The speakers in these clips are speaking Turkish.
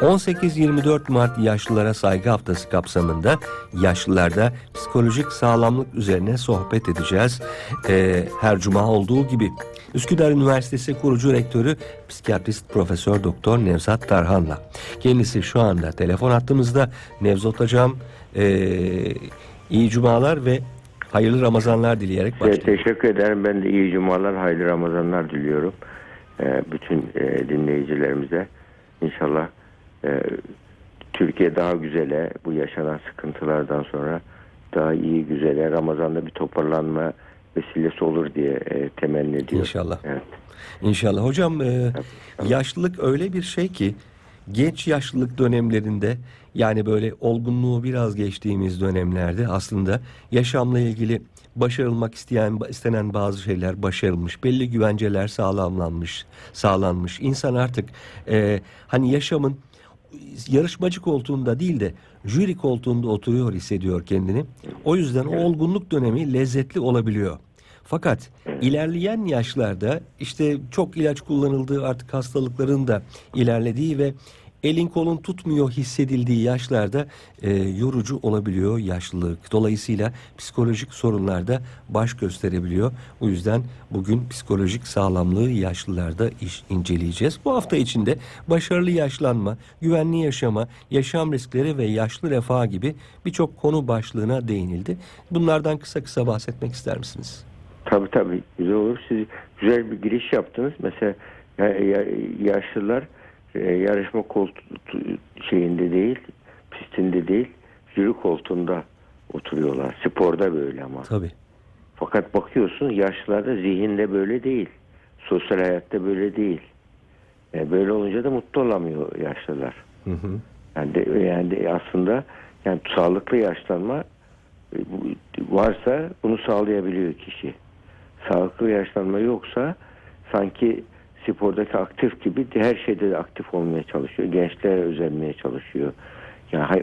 18-24 Mart Yaşlılara Saygı Haftası kapsamında yaşlılarda psikolojik sağlamlık üzerine sohbet edeceğiz. Ee, her cuma olduğu gibi Üsküdar Üniversitesi kurucu rektörü psikiyatrist Profesör Doktor Nevzat Tarhan'la. Kendisi şu anda telefon hattımızda. Nevzat Hocam ee, iyi cumalar ve hayırlı Ramazanlar dileyerek başlayalım. teşekkür ederim. Ben de iyi cumalar, hayırlı Ramazanlar diliyorum. Ee, bütün e, dinleyicilerimize. İnşallah e, Türkiye daha güzele, bu yaşanan sıkıntılardan sonra daha iyi güzele, Ramazan'da bir toparlanma vesilesi olur diye e, temenni ediyorum. İnşallah. Evet. İnşallah. Hocam e, yaşlılık öyle bir şey ki genç yaşlılık dönemlerinde yani böyle olgunluğu biraz geçtiğimiz dönemlerde aslında yaşamla ilgili başarılmak isteyen istenen bazı şeyler başarılmış. Belli güvenceler sağlamlanmış, sağlanmış. İnsan artık e, hani yaşamın yarışmacı koltuğunda değil de jüri koltuğunda oturuyor hissediyor kendini. O yüzden o olgunluk dönemi lezzetli olabiliyor. Fakat ilerleyen yaşlarda işte çok ilaç kullanıldığı artık hastalıkların da ilerlediği ve elin kolun tutmuyor hissedildiği yaşlarda e, yorucu olabiliyor yaşlılık. Dolayısıyla psikolojik sorunlar da baş gösterebiliyor. O yüzden bugün psikolojik sağlamlığı yaşlılarda iş inceleyeceğiz. Bu hafta içinde başarılı yaşlanma, güvenli yaşama, yaşam riskleri ve yaşlı refah gibi birçok konu başlığına değinildi. Bunlardan kısa kısa bahsetmek ister misiniz? Tabii tabii güzel olur. Siz güzel bir giriş yaptınız. Mesela ya- ya- yaşlılar e, yarışma koltuğu şeyinde değil, pistinde değil, jüri koltuğunda oturuyorlar. Sporda böyle ama. Tabii. Fakat bakıyorsun yaşlılarda zihinde böyle değil. Sosyal hayatta böyle değil. E, böyle olunca da mutlu olamıyor yaşlılar. Hı hı. Yani, de, yani de aslında yani sağlıklı yaşlanma e, varsa bunu sağlayabiliyor kişi. Sağlıklı yaşlanma yoksa sanki spordaki aktif gibi her şeyde de aktif olmaya çalışıyor. Gençlere özenmeye çalışıyor. Yani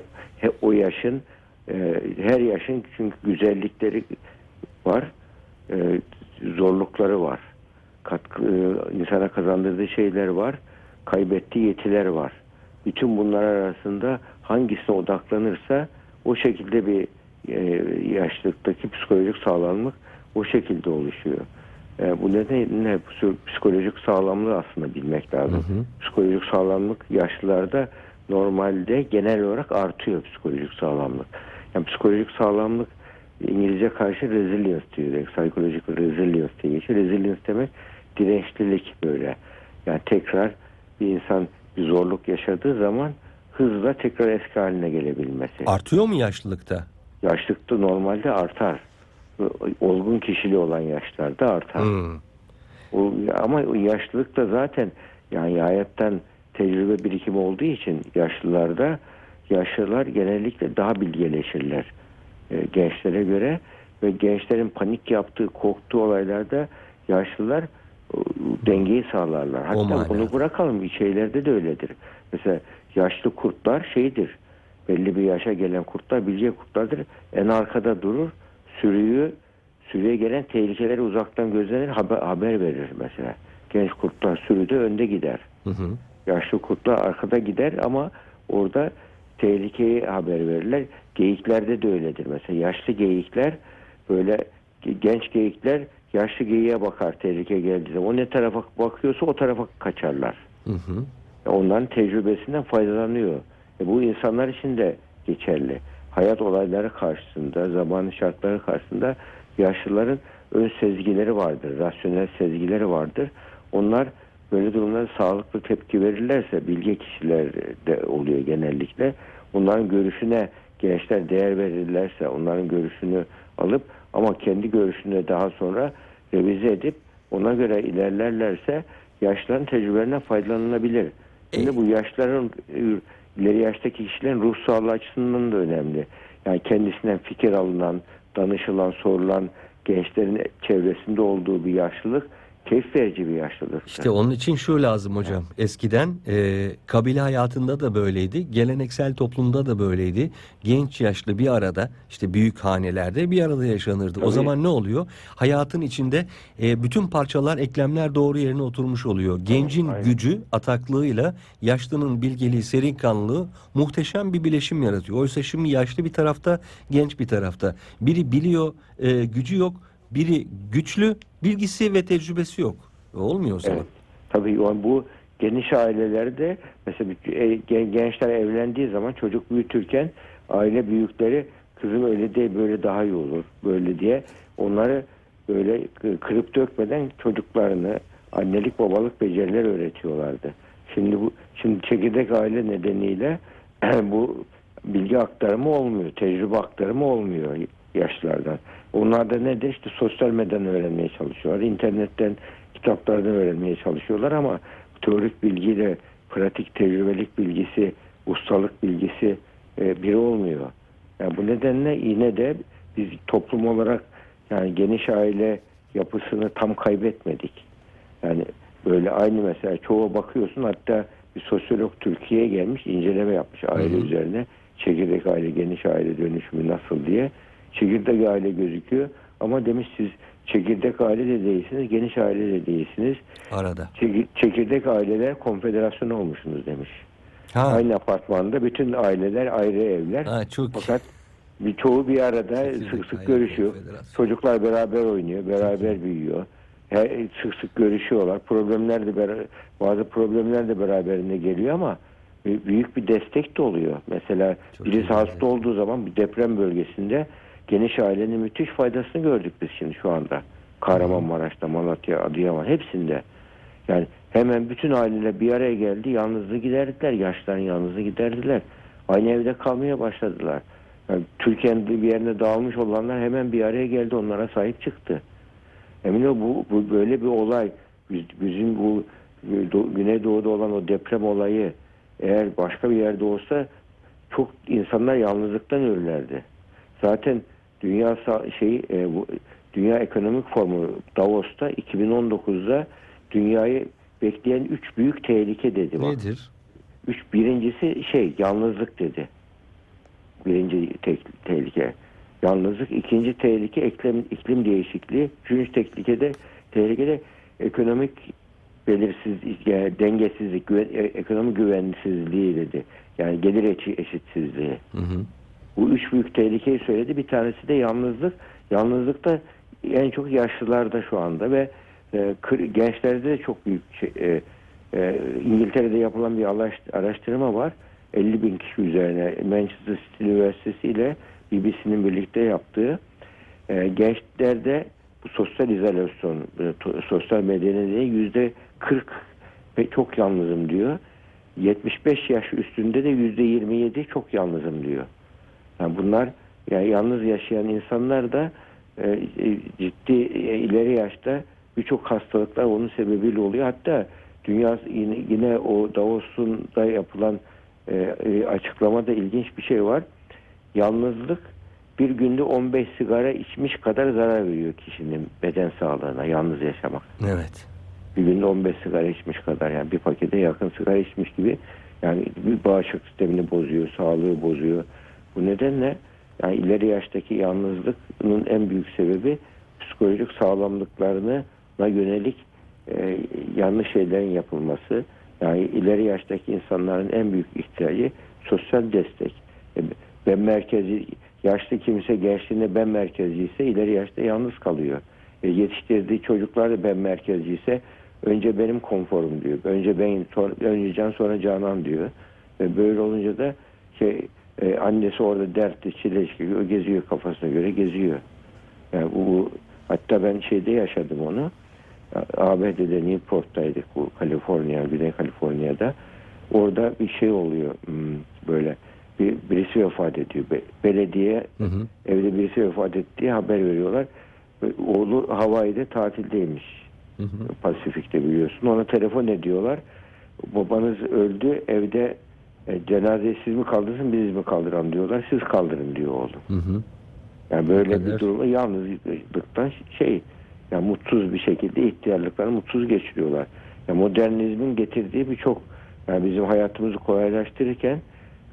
o yaşın e, her yaşın çünkü güzellikleri var, e, zorlukları var. Katkı, e, insana kazandırdığı şeyler var, kaybettiği yetiler var. Bütün bunlar arasında hangisine odaklanırsa o şekilde bir yaşlılıktaki psikolojik sağlamlık o şekilde oluşuyor. E, bu nedenle psiko- psikolojik sağlamlığı aslında bilmek lazım. Hı hı. Psikolojik sağlamlık yaşlılarda normalde genel olarak artıyor psikolojik sağlamlık. Yani psikolojik sağlamlık İngilizce karşı resilience diyor. Psikolojik resilience diye geçiyor. Resilience demek dirençlilik böyle. Yani tekrar bir insan bir zorluk yaşadığı zaman hızla tekrar eski haline gelebilmesi. Artıyor mu yaşlılıkta? Yaşlıkta normalde artar. Olgun kişiliği olan yaşlarda artar. Hı. O, ama o yaşlılık da zaten yani hayattan tecrübe birikimi olduğu için yaşlılarda yaşlılar genellikle daha bilgeleşirler e, gençlere göre ve gençlerin panik yaptığı, korktuğu olaylarda yaşlılar e, dengeyi sağlarlar. Hatta bunu bırakalım şeylerde de öyledir. Mesela yaşlı kurtlar şeydir. Belli bir yaşa gelen kurtlar bilge kurtlardır. En arkada durur. Sürüyü sürüye gelen tehlikeleri uzaktan gözlenir haber, haber verir mesela. Genç kurtlar sürüde önde gider. Hı hı. Yaşlı kurtlar arkada gider ama orada tehlikeyi haber verirler. Geyiklerde de öyledir. Mesela yaşlı geyikler böyle genç geyikler yaşlı geyiğe bakar tehlike geldiğinde. O ne tarafa bakıyorsa o tarafa kaçarlar. Hı hı. Onların tecrübesinden faydalanıyor. E bu insanlar için de geçerli. Hayat olayları karşısında, zamanın şartları karşısında yaşlıların ön sezgileri vardır, rasyonel sezgileri vardır. Onlar böyle durumlarda sağlıklı tepki verirlerse, bilge kişiler de oluyor genellikle. Onların görüşüne gençler değer verirlerse, onların görüşünü alıp ama kendi görüşünü daha sonra revize edip ona göre ilerlerlerse yaşlıların tecrübelerinden faydalanılabilir. Şimdi bu yaşların e, ileri yaştaki kişilerin ruh sağlığı açısından da önemli. Yani kendisinden fikir alınan, danışılan, sorulan gençlerin çevresinde olduğu bir yaşlılık keyif verici bir yaşlılık. İşte onun için şu lazım hocam. Eskiden e, kabile hayatında da böyleydi. Geleneksel toplumda da böyleydi. Genç yaşlı bir arada işte büyük hanelerde bir arada yaşanırdı. O Tabii. zaman ne oluyor? Hayatın içinde e, bütün parçalar, eklemler doğru yerine oturmuş oluyor. Gencin aynen. gücü, ataklığıyla yaşlının bilgeliği, serin kanlılığı muhteşem bir bileşim yaratıyor. Oysa şimdi yaşlı bir tarafta, genç bir tarafta. Biri biliyor, e, gücü yok. Biri güçlü, bilgisi ve tecrübesi yok. Olmuyor o zaman. Evet. Tabii yani bu geniş ailelerde mesela e, gen- gençler evlendiği zaman çocuk büyütürken aile büyükleri kızım öyle değil böyle daha iyi olur böyle diye onları böyle kı- kırıp dökmeden çocuklarını annelik babalık beceriler öğretiyorlardı. Şimdi bu şimdi çekirdek aile nedeniyle bu bilgi aktarımı olmuyor, tecrübe aktarımı olmuyor yaşlılardan. Onlar da ne de işte sosyal medyadan öğrenmeye çalışıyorlar. internetten, kitaplardan öğrenmeye çalışıyorlar ama teorik bilgiyle pratik tecrübelik bilgisi, ustalık bilgisi e, biri olmuyor. Yani bu nedenle yine de biz toplum olarak yani geniş aile yapısını tam kaybetmedik. Yani böyle aynı mesela çoğu bakıyorsun hatta bir sosyolog Türkiye'ye gelmiş inceleme yapmış aile Hı hı. üzerine. Çekirdek aile, geniş aile dönüşümü nasıl diye. Çekirdek aile gözüküyor ama demiş siz çekirdek aile de değilsiniz, geniş aile de değilsiniz. Arada. Çeki- Çekirdek aileler konfederasyonu olmuşsunuz demiş. Ha, Aynı apartmanda bütün aileler ayrı evler. ha çok Fakat bir çoğu bir arada Çekirdek sık sık görüşüyor. Çocuklar beraber oynuyor, beraber büyüyor. Her, sık sık görüşüyorlar. Problemler de bazı problemler de beraberinde geliyor ama büyük bir destek de oluyor. Mesela Çok birisi hasta olduğu zaman bir deprem bölgesinde geniş ailenin müthiş faydasını gördük biz şimdi şu anda. Kahramanmaraş'ta, Malatya, Adıyaman hepsinde. Yani hemen bütün aileler bir araya geldi. Yalnızlığı giderdiler. Yaşların yalnızlığı giderdiler. Aynı evde kalmaya başladılar. Yani Türkiye'nin bir yerine dağılmış olanlar hemen bir araya geldi. Onlara sahip çıktı. Emin ol bu, bu böyle bir olay biz- bizim bu Do- Güneydoğu'da olan o deprem olayı eğer başka bir yerde olsa çok insanlar yalnızlıktan ölürlerdi. Zaten dünya şeyi e, bu, Dünya Ekonomik Forumu Davos'ta 2019'da dünyayı bekleyen üç büyük tehlike dedi. Bak. nedir? Üç, birincisi şey yalnızlık dedi. Birinci tek, tehlike yalnızlık. ikinci tehlike iklim, iklim değişikliği. Üçüncü tehlikede tehlikede ekonomik belirsizlik, yani dengesizlik, güven, e- ekonomi güvensizliği dedi. Yani gelir eşi- eşitsizliği. Hı hı. Bu üç büyük tehlikeyi söyledi. Bir tanesi de yalnızlık. Yalnızlık da en çok yaşlılarda şu anda ve e, gençlerde de çok büyük şey, e, e, İngiltere'de yapılan bir araş- araştırma var. 50 bin kişi üzerine Manchester City Üniversitesi ile BBC'nin birlikte yaptığı gençlerde bu sosyal izolasyon, e, sosyal nedeniyle yüzde 40 ve çok yalnızım diyor. 75 yaş üstünde de yüzde 27 çok yalnızım diyor. Yani bunlar yani yalnız yaşayan insanlar da e, e, ciddi e, ileri yaşta birçok hastalıklar onun sebebiyle oluyor. Hatta dünya yine, yine o Davos'un da yapılan e, e, açıklamada ilginç bir şey var. Yalnızlık bir günde 15 sigara içmiş kadar zarar veriyor kişinin beden sağlığına yalnız yaşamak. Evet. Bir günde 15 sigara içmiş kadar yani bir pakete yakın sigara içmiş gibi yani bir bağışıklık sistemini bozuyor, sağlığı bozuyor. Bu nedenle yani ileri yaştaki yalnızlığın en büyük sebebi psikolojik sağlamlıklarına yönelik e, yanlış şeylerin yapılması. Yani ileri yaştaki insanların en büyük ihtiyacı sosyal destek. E, ben merkezi yaşlı kimse gençliğinde ben merkezi ise ileri yaşta yalnız kalıyor. E, yetiştirdiği çocuklar da ben merkezi ise önce benim konforum diyor. Önce ben önce can sonra canan diyor. Ve böyle olunca da şey e, annesi orada dertli çileşki o geziyor kafasına göre geziyor. Yani bu, bu hatta ben şeyde yaşadım onu. ABD'de Newport'taydık bu Kaliforniya, Güney Kaliforniya'da. Orada bir şey oluyor hmm, böyle bir birisi vefat ediyor. Be- belediye Hı hı. evde birisi vefat ettiği haber veriyorlar. Ve Oğlu Hawaii'de tatildeymiş. Hı hı. Pasifik'te biliyorsun. Ona telefon ediyorlar. Babanız öldü evde e, cenazeyi siz mi kaldırsın biz mi kaldıran diyorlar. Siz kaldırın diyor oğlum. Hı hı. Yani böyle bir durumda yalnızlıktan şey yani mutsuz bir şekilde ihtiyarlıklarını mutsuz geçiriyorlar. Yani modernizmin getirdiği birçok yani bizim hayatımızı kolaylaştırırken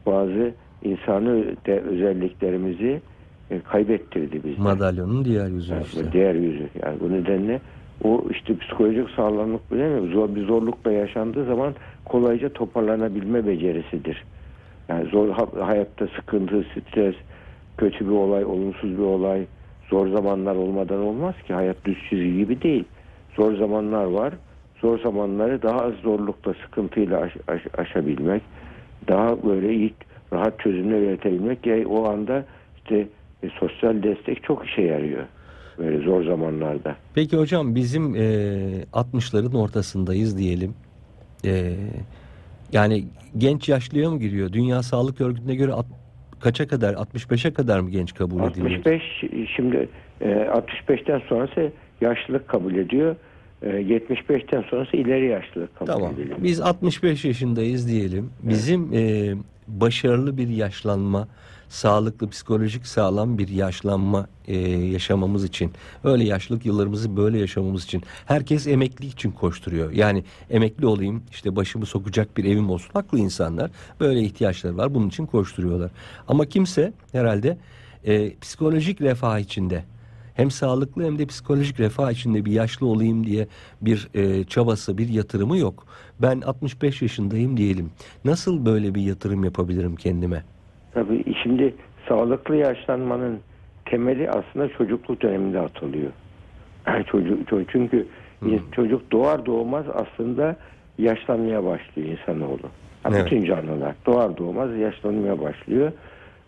bazı insani de özelliklerimizi e, kaybettirdi bizi. Madalyonun diğer yüzü Yani işte. Diğer yüzü. Yani bu nedenle o işte psikolojik sağlamlık bilemiyor musun? Zor bir zorlukla yaşandığı zaman kolayca toparlanabilme becerisidir. Yani zor ha- hayatta sıkıntı, stres, kötü bir olay, olumsuz bir olay, zor zamanlar olmadan olmaz ki. Hayat düz çizgi gibi değil. Zor zamanlar var. Zor zamanları daha az zorlukla, sıkıntıyla aş- aş- aşabilmek, daha böyle iyi, rahat çözümler üretebilmek ya o anda işte e, sosyal destek çok işe yarıyor. Böyle zor zamanlarda. Peki hocam bizim e, 60'ların ortasındayız diyelim. E, yani genç yaşlıya mı giriyor? Dünya Sağlık Örgütü'ne göre at- kaça kadar? 65'e kadar mı genç kabul ediliyor? 65 şimdi e, 65'ten sonrası yaşlılık kabul ediyor. E, 75'ten sonrası ileri yaşlılık kabul Tamam. ediliyor. Biz 65 yaşındayız diyelim. Bizim e, başarılı bir yaşlanma, sağlıklı, psikolojik sağlam bir yaşlanma e, yaşamamız için, öyle yaşlılık yıllarımızı böyle yaşamamız için herkes emeklilik için koşturuyor. Yani emekli olayım, işte başımı sokacak bir evim olsun. Haklı insanlar. Böyle ihtiyaçları var. Bunun için koşturuyorlar. Ama kimse herhalde e, psikolojik refah içinde hem sağlıklı hem de psikolojik refah içinde bir yaşlı olayım diye bir e, çabası, bir yatırımı yok. Ben 65 yaşındayım diyelim. Nasıl böyle bir yatırım yapabilirim kendime? Tabii şimdi sağlıklı yaşlanmanın temeli aslında çocukluk döneminde atılıyor. çocuk, çocuk çünkü çocuk doğar doğmaz aslında yaşlanmaya başlıyor insanoğlu. Ha, Evet. Bütün canlılar doğar doğmaz yaşlanmaya başlıyor.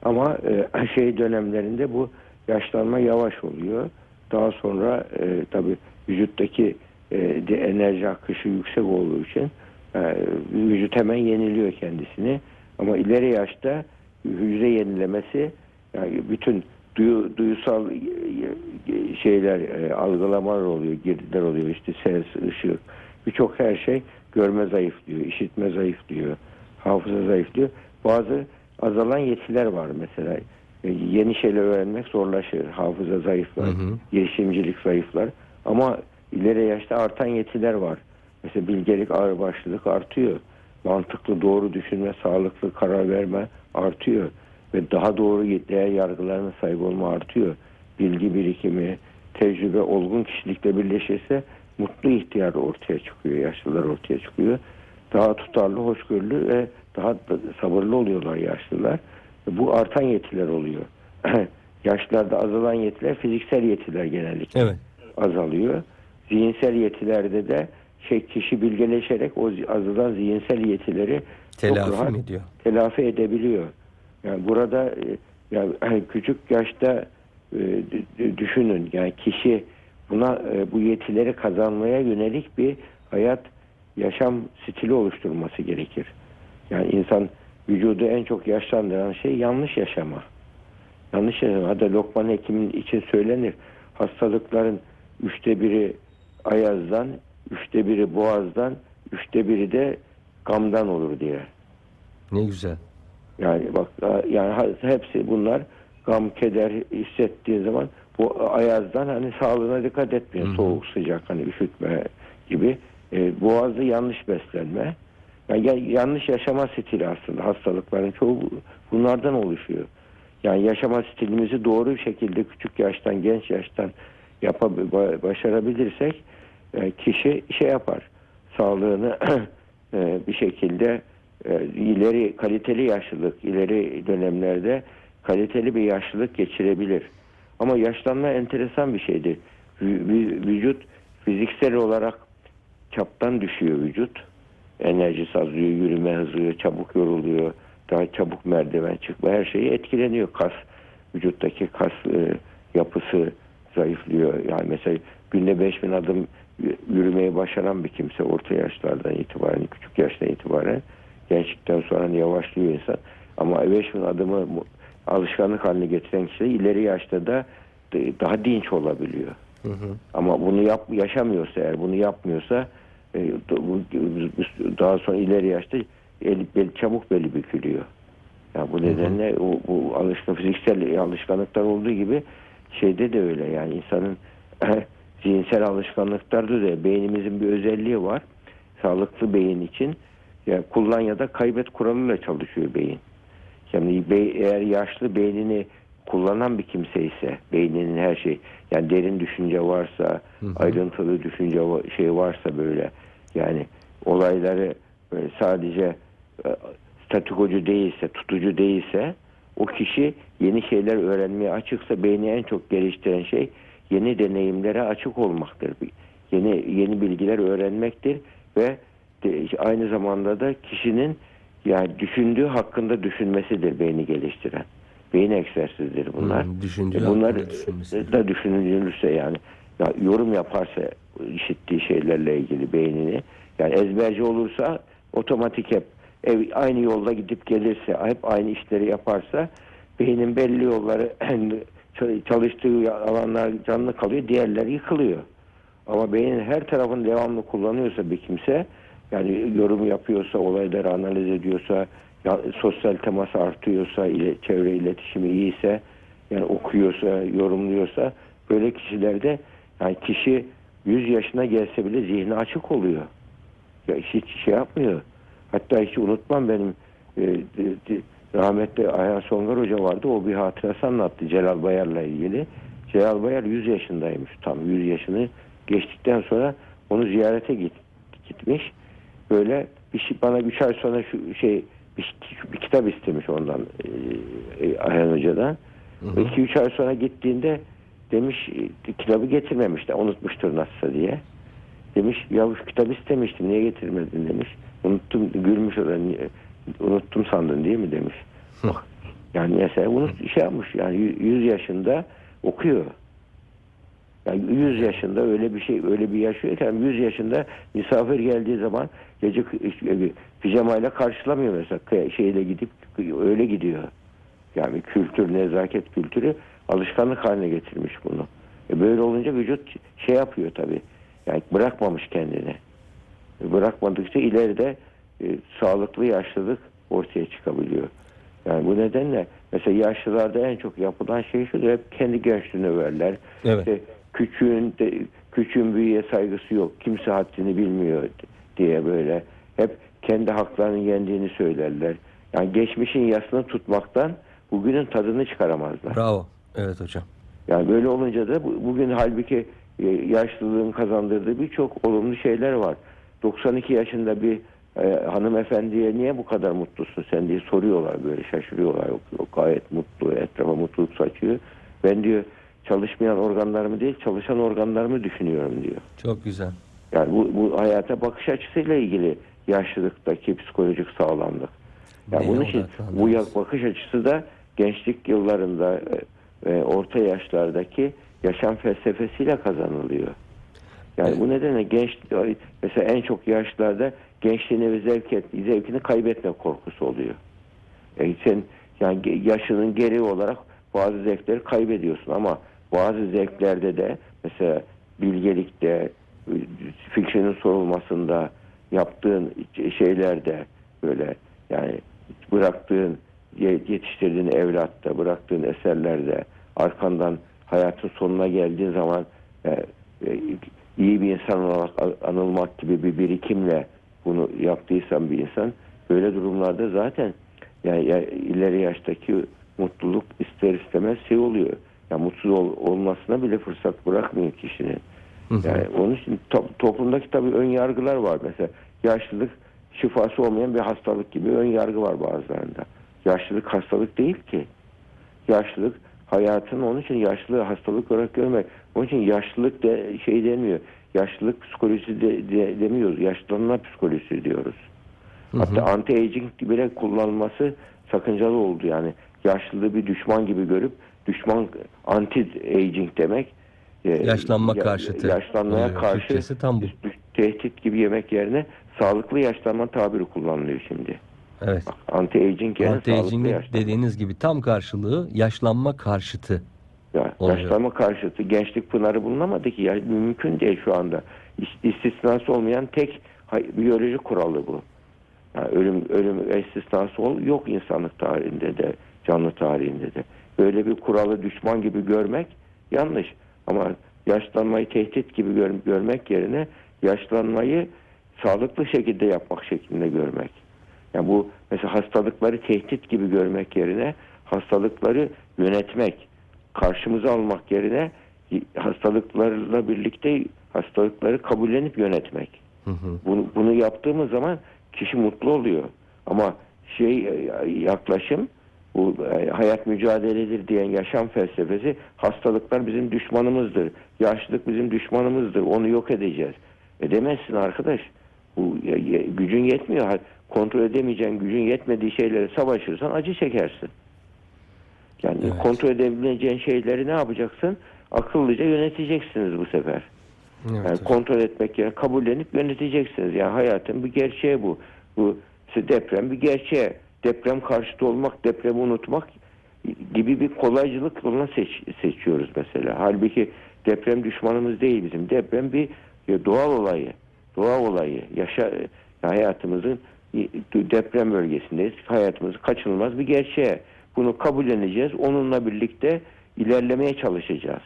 Ama e, şey dönemlerinde bu yaşlanma yavaş oluyor. Daha sonra e, tabii vücuttaki e, de enerji akışı yüksek olduğu için e, vücut hemen yeniliyor kendisini. Ama ileri yaşta hücre yenilemesi yani bütün duyu, duyusal e, e, şeyler e, algılamalar oluyor, girdiler oluyor işte ses, ışık birçok her şey görme zayıflıyor, işitme zayıflıyor, hafıza zayıflıyor. Bazı azalan yetiler var mesela. E, Yeni şeyler öğrenmek zorlaşır. Hafıza zayıflar, Hı hı. girişimcilik zayıflar. Ama ileri yaşta artan yetiler var. Mesela bilgelik, ağırbaşlılık artıyor. Mantıklı, doğru düşünme, sağlıklı karar verme artıyor. Ve daha doğru değer yargılarına sahip olma artıyor. Bilgi birikimi, tecrübe, olgun kişilikle birleşirse mutlu ihtiyar ortaya çıkıyor, yaşlılar ortaya çıkıyor. Daha tutarlı, hoşgörülü ve daha da sabırlı oluyorlar yaşlılar. Bu artan yetiler oluyor. Yaşlarda azalan yetiler fiziksel yetiler genellikle Evet. azalıyor. Zihinsel yetilerde de şey kişi bilgeleşerek o azalan zihinsel yetileri Telafi rahat mi ediyor? telafi edebiliyor. Yani burada e, yani küçük yaşta e, düşünün yani kişi buna e, bu yetileri kazanmaya yönelik bir hayat yaşam stili oluşturması gerekir. Yani insan vücudu en çok yaşlandıran şey yanlış yaşama. Yanlış yaşama. Hatta Lokman Hekim'in için söylenir. Hastalıkların üçte biri ayazdan, üçte biri boğazdan, üçte biri de gamdan olur diye. Ne güzel. Yani bak yani hepsi bunlar gam, keder hissettiği zaman bu ayazdan hani sağlığına dikkat etmiyor. Hı hı. Soğuk, sıcak hani üşütme gibi. E, boğazda yanlış beslenme. Yani ya- yanlış yaşama stili aslında hastalıkların çoğu bunlardan oluşuyor. Yani yaşama stilimizi doğru bir şekilde küçük yaştan, genç yaştan yapab ba- başarabilirsek kişi şey yapar. Sağlığını e, bir şekilde e, ileri kaliteli yaşlılık, ileri dönemlerde kaliteli bir yaşlılık geçirebilir. Ama yaşlanma enteresan bir şeydir. Vü- vü- Vücut fiziksel olarak çaptan düşüyor vücut. Enerjisi azalıyor, yürüme hızı, çabuk yoruluyor, daha çabuk merdiven çıkma her şeyi etkileniyor. Kas, vücuttaki kas e, yapısı zayıflıyor. Yani mesela günde 5000 adım yürümeyi başaran bir kimse orta yaşlardan itibaren, küçük yaştan itibaren gençlikten sonra hani yavaşlıyor insan. Ama 5000 adımı alışkanlık haline getiren kişi ileri yaşta da daha dinç olabiliyor. Hı hı. Ama bunu yap, yaşamıyorsa eğer bunu yapmıyorsa e, daha sonra ileri yaşta el, bel, çabuk beli bükülüyor. Yani bu nedenle o, bu alışkan fiziksel alışkanlıklar olduğu gibi şeyde de öyle yani insanın zihinsel alışkanlıklarda da beynimizin bir özelliği var. Sağlıklı beyin için yani kullan ya da kaybet kuralıyla çalışıyor beyin. Yani eğer yaşlı beynini kullanan bir kimse ise beyninin her şey yani derin düşünce varsa ayrıntılı düşünce şey varsa böyle yani olayları böyle sadece e, statikocu değilse tutucu değilse o kişi yeni şeyler öğrenmeye açıksa beyni en çok geliştiren şey yeni deneyimlere açık olmaktır. Yeni yeni bilgiler öğrenmektir ve de- aynı zamanda da kişinin yani düşündüğü hakkında düşünmesidir beyni geliştiren. Beyin egzersizleri bunlar. Hmm, düşündüğü E bunlar da düşünülürse yani ya yorum yaparsa işittiği şeylerle ilgili beynini yani ezberci olursa otomatik hep ev aynı yolda gidip gelirse hep aynı işleri yaparsa beynin belli yolları çalıştığı alanlar canlı kalıyor diğerleri yıkılıyor. Ama beynin her tarafını devamlı kullanıyorsa bir kimse yani yorum yapıyorsa, olayları analiz ediyorsa, ya, sosyal temas artıyorsa, ile, çevre iletişimi iyiyse, yani okuyorsa, yorumluyorsa böyle kişilerde yani kişi 100 yaşına gelse bile zihni açık oluyor. Ya hiç şey yapmıyor. Hatta hiç unutmam benim e, de, rahmetli Ayhan Songar Hoca vardı. O bir hatırası anlattı Celal Bayar'la ilgili. Celal Bayar 100 yaşındaymış tam 100 yaşını geçtikten sonra onu ziyarete git, gitmiş. Böyle bir şey, bana 3 ay sonra şu şey bir, bir kitap istemiş ondan e, e, Ayhan Hoca'dan. 2-3 ay sonra gittiğinde demiş e, kitabı getirmemiş de unutmuştur nasılsa diye. Demiş ya şu kitabı istemiştim niye getirmedin demiş. Unuttum gülmüş o da "Niye- unuttum sandın değil mi demiş. Yani mesela unut şey yapmış yani 100 yaşında okuyor. Yani 100 yaşında öyle bir şey öyle bir yaşıyorken 100 yaşında misafir geldiği zaman gece k- pijamayla karşılamıyor mesela şeyle gidip öyle gidiyor. Yani kültür, nezaket kültürü alışkanlık haline getirmiş bunu. E böyle olunca vücut şey yapıyor tabii. Yani bırakmamış kendini. E bırakmadıkça ileride e, sağlıklı yaşlılık ortaya çıkabiliyor. Yani bu nedenle mesela yaşlılarda en çok yapılan şey şu hep kendi gençliğini överler. Evet. İşte küçüğün de, küçüğün büyüğe saygısı yok. Kimse haddini bilmiyor diye böyle hep kendi haklarının yendiğini söylerler. Yani geçmişin yasını tutmaktan bugünün tadını çıkaramazlar. Bravo. Evet hocam. Yani böyle olunca da bu- bugün halbuki e, yaşlılığın kazandırdığı birçok olumlu şeyler var. 92 yaşında bir e, hanımefendiye niye bu kadar mutlusun sen diye soruyorlar böyle şaşırıyorlar. Yok, yok, gayet mutlu etrafa mutluluk saçıyor. Ben diyor çalışmayan organlarımı değil çalışan organlarımı düşünüyorum diyor. Çok güzel. Yani bu, bu hayata bakış açısıyla ilgili yaşlılıktaki psikolojik sağlamlık. Yani Neye bunun için bu bakış açısı da gençlik yıllarında e, ve orta yaşlardaki yaşam felsefesiyle kazanılıyor. Yani Evet. bu nedenle genç mesela en çok yaşlarda gençliğini ve zevk et, zevkini kaybetme korkusu oluyor. Yani sen yani yaşının gereği olarak bazı zevkleri kaybediyorsun ama bazı zevklerde de mesela bilgelikte, fikrinin sorulmasında, yaptığın şeylerde böyle yani bıraktığın ye- yetiştirdiğin evlatta, bıraktığın eserlerde arkandan hayatın sonuna geldiğin zaman e, e, iyi bir insan olarak anılmak gibi bir birikimle bunu yaptıysan bir insan böyle durumlarda zaten yani ya- ileri yaştaki mutluluk ister istemez şey oluyor. Ya mutsuz ol- olmasına bile fırsat bırakmıyor kişinin. Yani onun için to- toplumdaki tabii ön yargılar var. Mesela yaşlılık şifası olmayan bir hastalık gibi ön yargı var bazılarında. Yaşlılık hastalık değil ki. Yaşlılık hayatın onun için yaşlılığı hastalık olarak görmek. Onun için yaşlılık de şey demiyor. Yaşlılık psikolojisi de, de- demiyoruz. Yaşlanma psikolojisi diyoruz. Hatta anti-aging bile kullanılması sakıncalı oldu yani. Yaşlılığı bir düşman gibi görüp düşman anti-aging demek e, Yaşlanma ya- karşıtı yaşlanmaya oluyor. karşı Türkçesi tam bu. tehdit gibi yemek yerine sağlıklı yaşlanma tabiri kullanılıyor şimdi. Evet. Anti-aging Anti-aging'in yaşlanma. dediğiniz gibi tam karşılığı yaşlanma karşıtı. Ya, Oluyor. yaşlanma karşıtı gençlik pınarı bulunamadı ki. Ya, mümkün değil şu anda. İs- İstisnası olmayan tek biyoloji kuralı bu. Yani ölüm ölüm istisnası ol, yok insanlık tarihinde de canlı tarihinde de. Böyle bir kuralı düşman gibi görmek yanlış. Ama yaşlanmayı tehdit gibi gör- görmek yerine yaşlanmayı sağlıklı şekilde yapmak şeklinde görmek. Yani bu mesela hastalıkları tehdit gibi görmek yerine hastalıkları yönetmek, karşımıza almak yerine hastalıklarla birlikte hastalıkları kabullenip yönetmek. Hı hı. Bunu, bunu yaptığımız zaman kişi mutlu oluyor. Ama şey e, yaklaşım bu e, hayat mücadeledir diyen yaşam felsefesi hastalıklar bizim düşmanımızdır. Yaşlılık bizim düşmanımızdır. Onu yok edeceğiz. Edemezsin arkadaş. Bu ya- gücün yetmiyor. Kontrol edemeyeceğin gücün yetmediği şeylere savaşırsan acı çekersin. Yani Evet. kontrol edebileceğin şeyleri ne yapacaksın? Akıllıca yöneteceksiniz bu sefer. Evet, Yani hocam. kontrol etmek yerine kabullenip yöneteceksiniz. Yani hayatın bir gerçeği bu. Bu deprem bir gerçeği. Deprem karşıtı olmak, depremi unutmak gibi bir kolaycılık yolunu seç- seçiyoruz mesela. Halbuki deprem düşmanımız değil bizim. Deprem bir doğal olayı. Doğal olayı. Yaşa hayatımızın deprem bölgesindeyiz. Hayatımız kaçınılmaz bir gerçeği. Bunu kabulleneceğiz. Onunla birlikte ilerlemeye çalışacağız.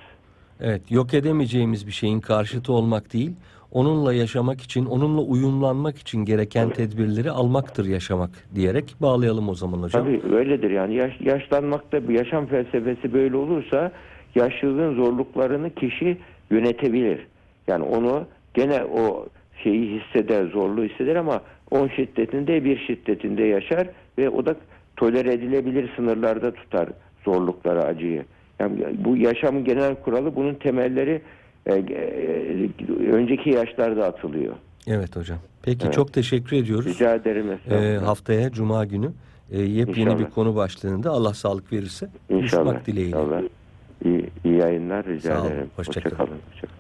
Evet, yok edemeyeceğimiz bir şeyin karşıtı olmak değil, onunla yaşamak için, onunla uyumlanmak için gereken tedbirleri almaktır yaşamak diyerek bağlayalım o zaman hocam. Tabii öyledir yani yaş, yaşlanmakta bir yaşam felsefesi böyle olursa yaşlılığın zorluklarını kişi yönetebilir. Yani onu gene o şeyi hisseder, zorluğu hisseder ama on şiddetinde bir şiddetinde yaşar ve o da tolere edilebilir sınırlarda tutar zorlukları, acıyı. Yani bu yaşamın genel kuralı bunun temelleri e, e, önceki yaşlarda atılıyor. Evet hocam. Peki Evet. çok teşekkür ediyoruz. Rica ederim Ee, haftaya Cuma günü e, yepyeni İnşallah. bir konu başlığında Allah sağlık verirse İnşallah. buluşmak dileğiyle. İnşallah. İyi, iyi yayınlar rica Sağ olun, ederim. hoşça kalın. Hoşça kalın. Hoşça kalın.